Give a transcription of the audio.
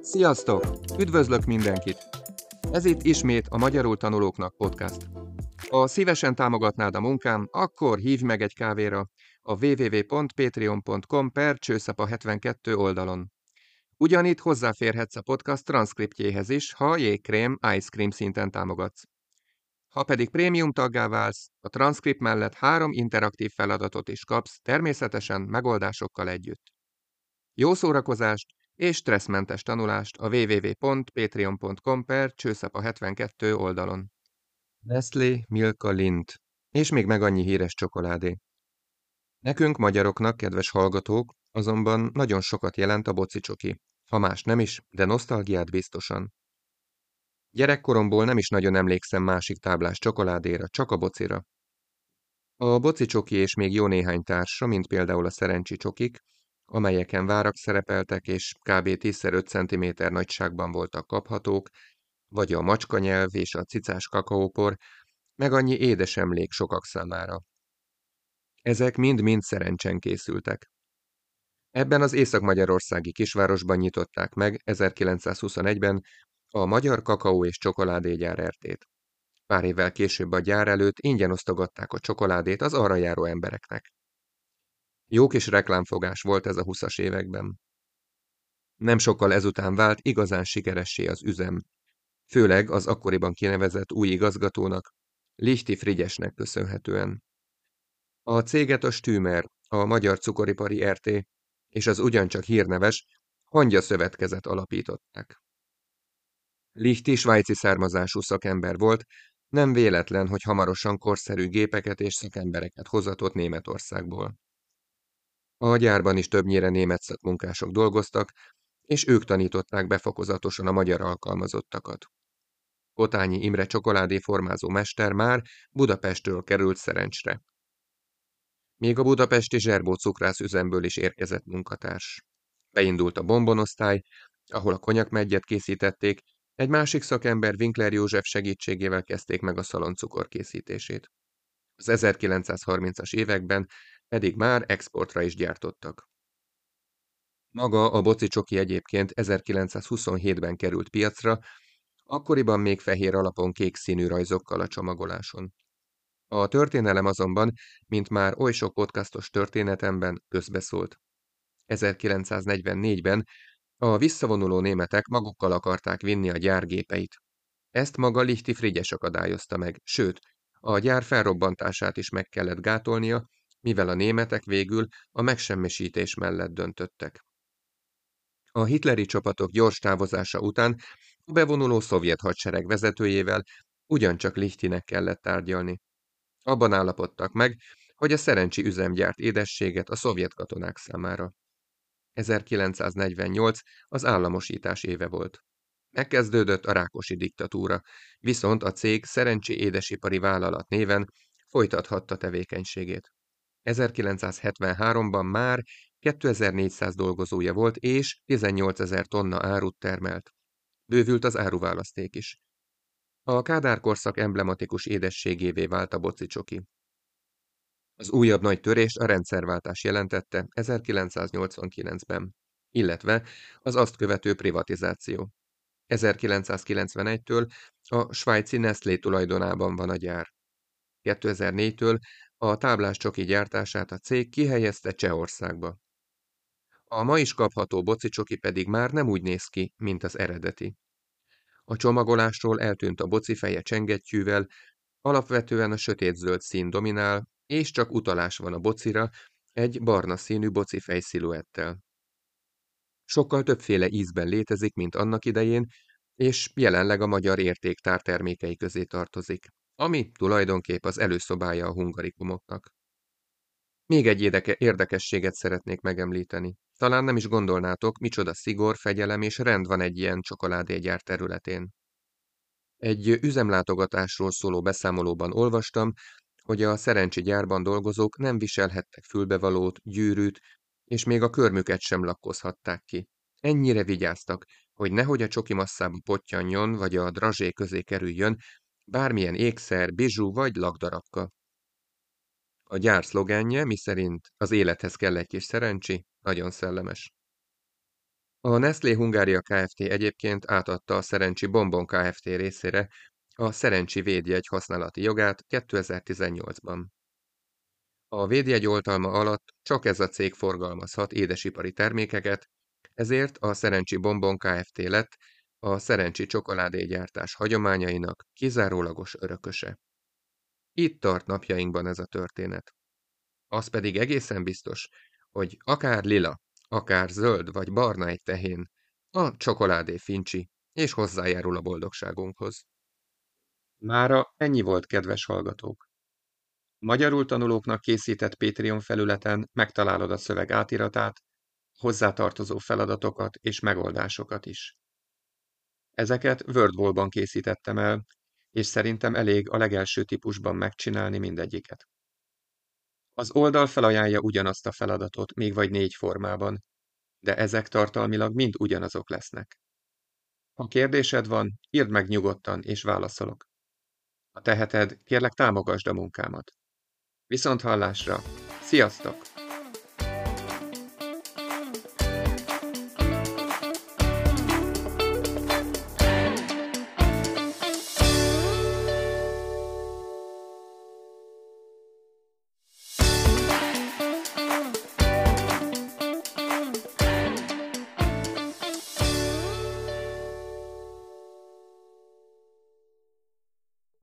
Sziasztok! Üdvözlök mindenkit! Ez itt ismét a Magyarul Tanulóknak podcast. Ha szívesen támogatnád a munkám, akkor hívj meg egy kávéra a www.patreon.com per csőszapa 72 oldalon. Ugyanitt hozzáférhetsz a podcast transzkriptjéhez is, ha jégkrém ice cream szinten támogatsz. Ha pedig prémium taggá válsz, a transzkript mellett három interaktív feladatot is kapsz, természetesen megoldásokkal együtt. Jó szórakozást és stresszmentes tanulást a www.patreon.com per csőszapa 72 oldalon. Nestlé, Milka, Lindt, és még meg annyi híres csokoládé. Nekünk, magyaroknak, kedves hallgatók, azonban nagyon sokat jelent a bocicsoki. Ha más nem is, de nosztalgiát biztosan. Gyerekkoromból nem is nagyon emlékszem másik táblás csokoládéra, csak a bocira. A boci csoki és még jó néhány társa, mint például a szerencsi csokik, amelyeken várak szerepeltek és kb. 10x5 cm nagyságban voltak kaphatók, vagy a macskanyelv és a cicás kakaópor, meg annyi édes emlék sokak számára. Ezek mind-mind szerencsen készültek. Ebben az észak-magyarországi kisvárosban nyitották meg 1921-ben a Magyar Kakaó és Csokoládégyár ertét. Pár évvel később a gyár előtt ingyen osztogatták a csokoládét az arra járó embereknek. Jó kis reklámfogás volt ez a 20-as években. Nem sokkal ezután vált igazán sikeressé az üzem, főleg az akkoriban kinevezett új igazgatónak, Lichti Frigyesnek köszönhetően. A céget a Stümer, a Magyar Cukoripari RT és az ugyancsak hírneves Hangya Szövetkezet alapították. Lichti svájci származású szakember volt, nem véletlen, hogy hamarosan korszerű gépeket és szakembereket hozatott Németországból. A gyárban is többnyire német szakmunkások dolgoztak, és ők tanították befokozatosan a magyar alkalmazottakat. Kotányi Imre csokoládé formázó mester már Budapestről került szerencsre. Még a budapesti Zserbó cukrász üzemből is érkezett munkatárs. Beindult a bombonosztály, ahol a konyakmegyet készítették, egy másik szakember Winkler József segítségével kezdték meg a szaloncukor készítését. Az 1930-as években pedig már exportra is gyártottak. Maga a boci csoki egyébként 1927-ben került piacra, akkoriban még fehér alapon kék színű rajzokkal a csomagoláson. A történelem azonban, mint már oly sok podcastos történetemben, közbeszólt. 1944-ben a visszavonuló németek magukkal akarták vinni a gyárgépeit. Ezt maga Lichti Frigyes akadályozta meg, sőt, a gyár felrobbantását is meg kellett gátolnia, mivel a németek végül a megsemmisítés mellett döntöttek. A hitleri csapatok gyors távozása után a bevonuló szovjet hadsereg vezetőjével ugyancsak Lichtinek kellett tárgyalni. Abban állapodtak meg, hogy a szerencsi üzem gyárt édességet a szovjet katonák számára. 1948 az államosítás éve volt. Megkezdődött a Rákosi diktatúra, viszont a cég Szerencsi Édesipari Vállalat néven folytathatta tevékenységét. 1973-ban már 2400 dolgozója volt és 18 ezer tonna árut termelt. Bővült az áruválaszték is. A Kádár korszak emblematikus édességévé vált a bocicsoki. Az újabb nagy törést a rendszerváltás jelentette 1989-ben, illetve az azt követő privatizáció. 1991-től a svájci Nestlé tulajdonában van a gyár. 2004-től a táblás csoki gyártását a cég kihelyezte Csehországba. A ma is kapható boci csoki pedig már nem úgy néz ki, mint az eredeti. A csomagolásról eltűnt a boci feje csengettyűvel, alapvetően a sötétzöld szín dominál, és csak utalás van a bocira, egy barna színű boci fejsziluettel. Sokkal többféle ízben létezik, mint annak idején, és jelenleg a magyar értéktár termékei közé tartozik ami tulajdonképp az előszobája a hungarikumoknak. Még egy érdeke érdekességet szeretnék megemlíteni. Talán nem is gondolnátok, micsoda szigor, fegyelem és rend van egy ilyen csokoládégyár területén. Egy üzemlátogatásról szóló beszámolóban olvastam, hogy a szerencsi gyárban dolgozók nem viselhettek fülbevalót, gyűrűt, és még a körmüket sem lakkozhatták ki. Ennyire vigyáztak, hogy nehogy a csoki masszába pottyanjon, vagy a drazsé közé kerüljön, bármilyen ékszer, bizsú vagy lakdarabka. A gyár szlogenje, miszerint az élethez kell egy kis szerencsi, nagyon szellemes. A Nestlé Hungária Kft. egyébként átadta a Szerencsi Bonbon Kft. részére a Szerencsi védjegy használati jogát 2018-ban. A védjegy oltalma alatt csak ez a cég forgalmazhat édesipari termékeket, ezért a Szerencsi Bonbon Kft. lett a Szerencsi csokoládégyártás hagyományainak kizárólagos örököse. Itt tart napjainkban ez a történet. Az pedig egészen biztos, hogy akár lila, akár zöld vagy barna egy tehén, a csokoládé fincsi, és hozzájárul a boldogságunkhoz. Mára ennyi volt, kedves hallgatók. Magyarul tanulóknak készített Patreon felületen megtalálod a szöveg átiratát, hozzátartozó feladatokat és megoldásokat is. Ezeket WordWall-ban készítettem el, és szerintem elég a legelső típusban megcsinálni mindegyiket. Az oldal felajánlja ugyanazt a feladatot, még vagy négy formában, de ezek tartalmilag mind ugyanazok lesznek. Ha kérdésed van, írd meg nyugodtan, és válaszolok. Ha teheted, kérlek támogasd a munkámat. Viszont hallásra! Sziasztok!